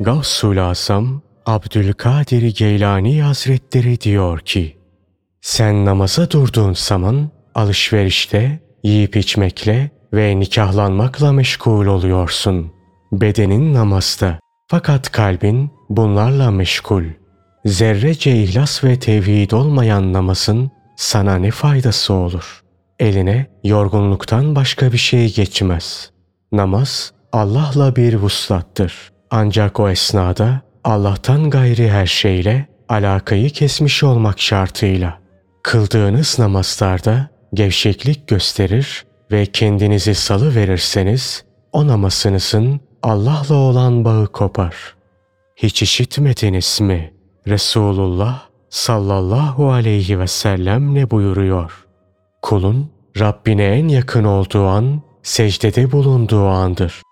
Gavsul Asam Abdülkadir Geylani Hazretleri diyor ki, sen namaza durduğun zaman alışverişte, yiyip içmekle ve nikahlanmakla meşgul oluyorsun. Bedenin namazda fakat kalbin bunlarla meşgul. Zerrece ihlas ve tevhid olmayan namazın sana ne faydası olur? Eline yorgunluktan başka bir şey geçmez. Namaz Allah'la bir vuslattır. Ancak o esnada Allah'tan gayri her şeyle alakayı kesmiş olmak şartıyla. Kıldığınız namazlarda gevşeklik gösterir ve kendinizi salı verirseniz o namazınızın Allah'la olan bağı kopar. Hiç işitmediniz mi? Resulullah sallallahu aleyhi ve sellem ne buyuruyor? Kulun Rabbine en yakın olduğu an secdede bulunduğu andır.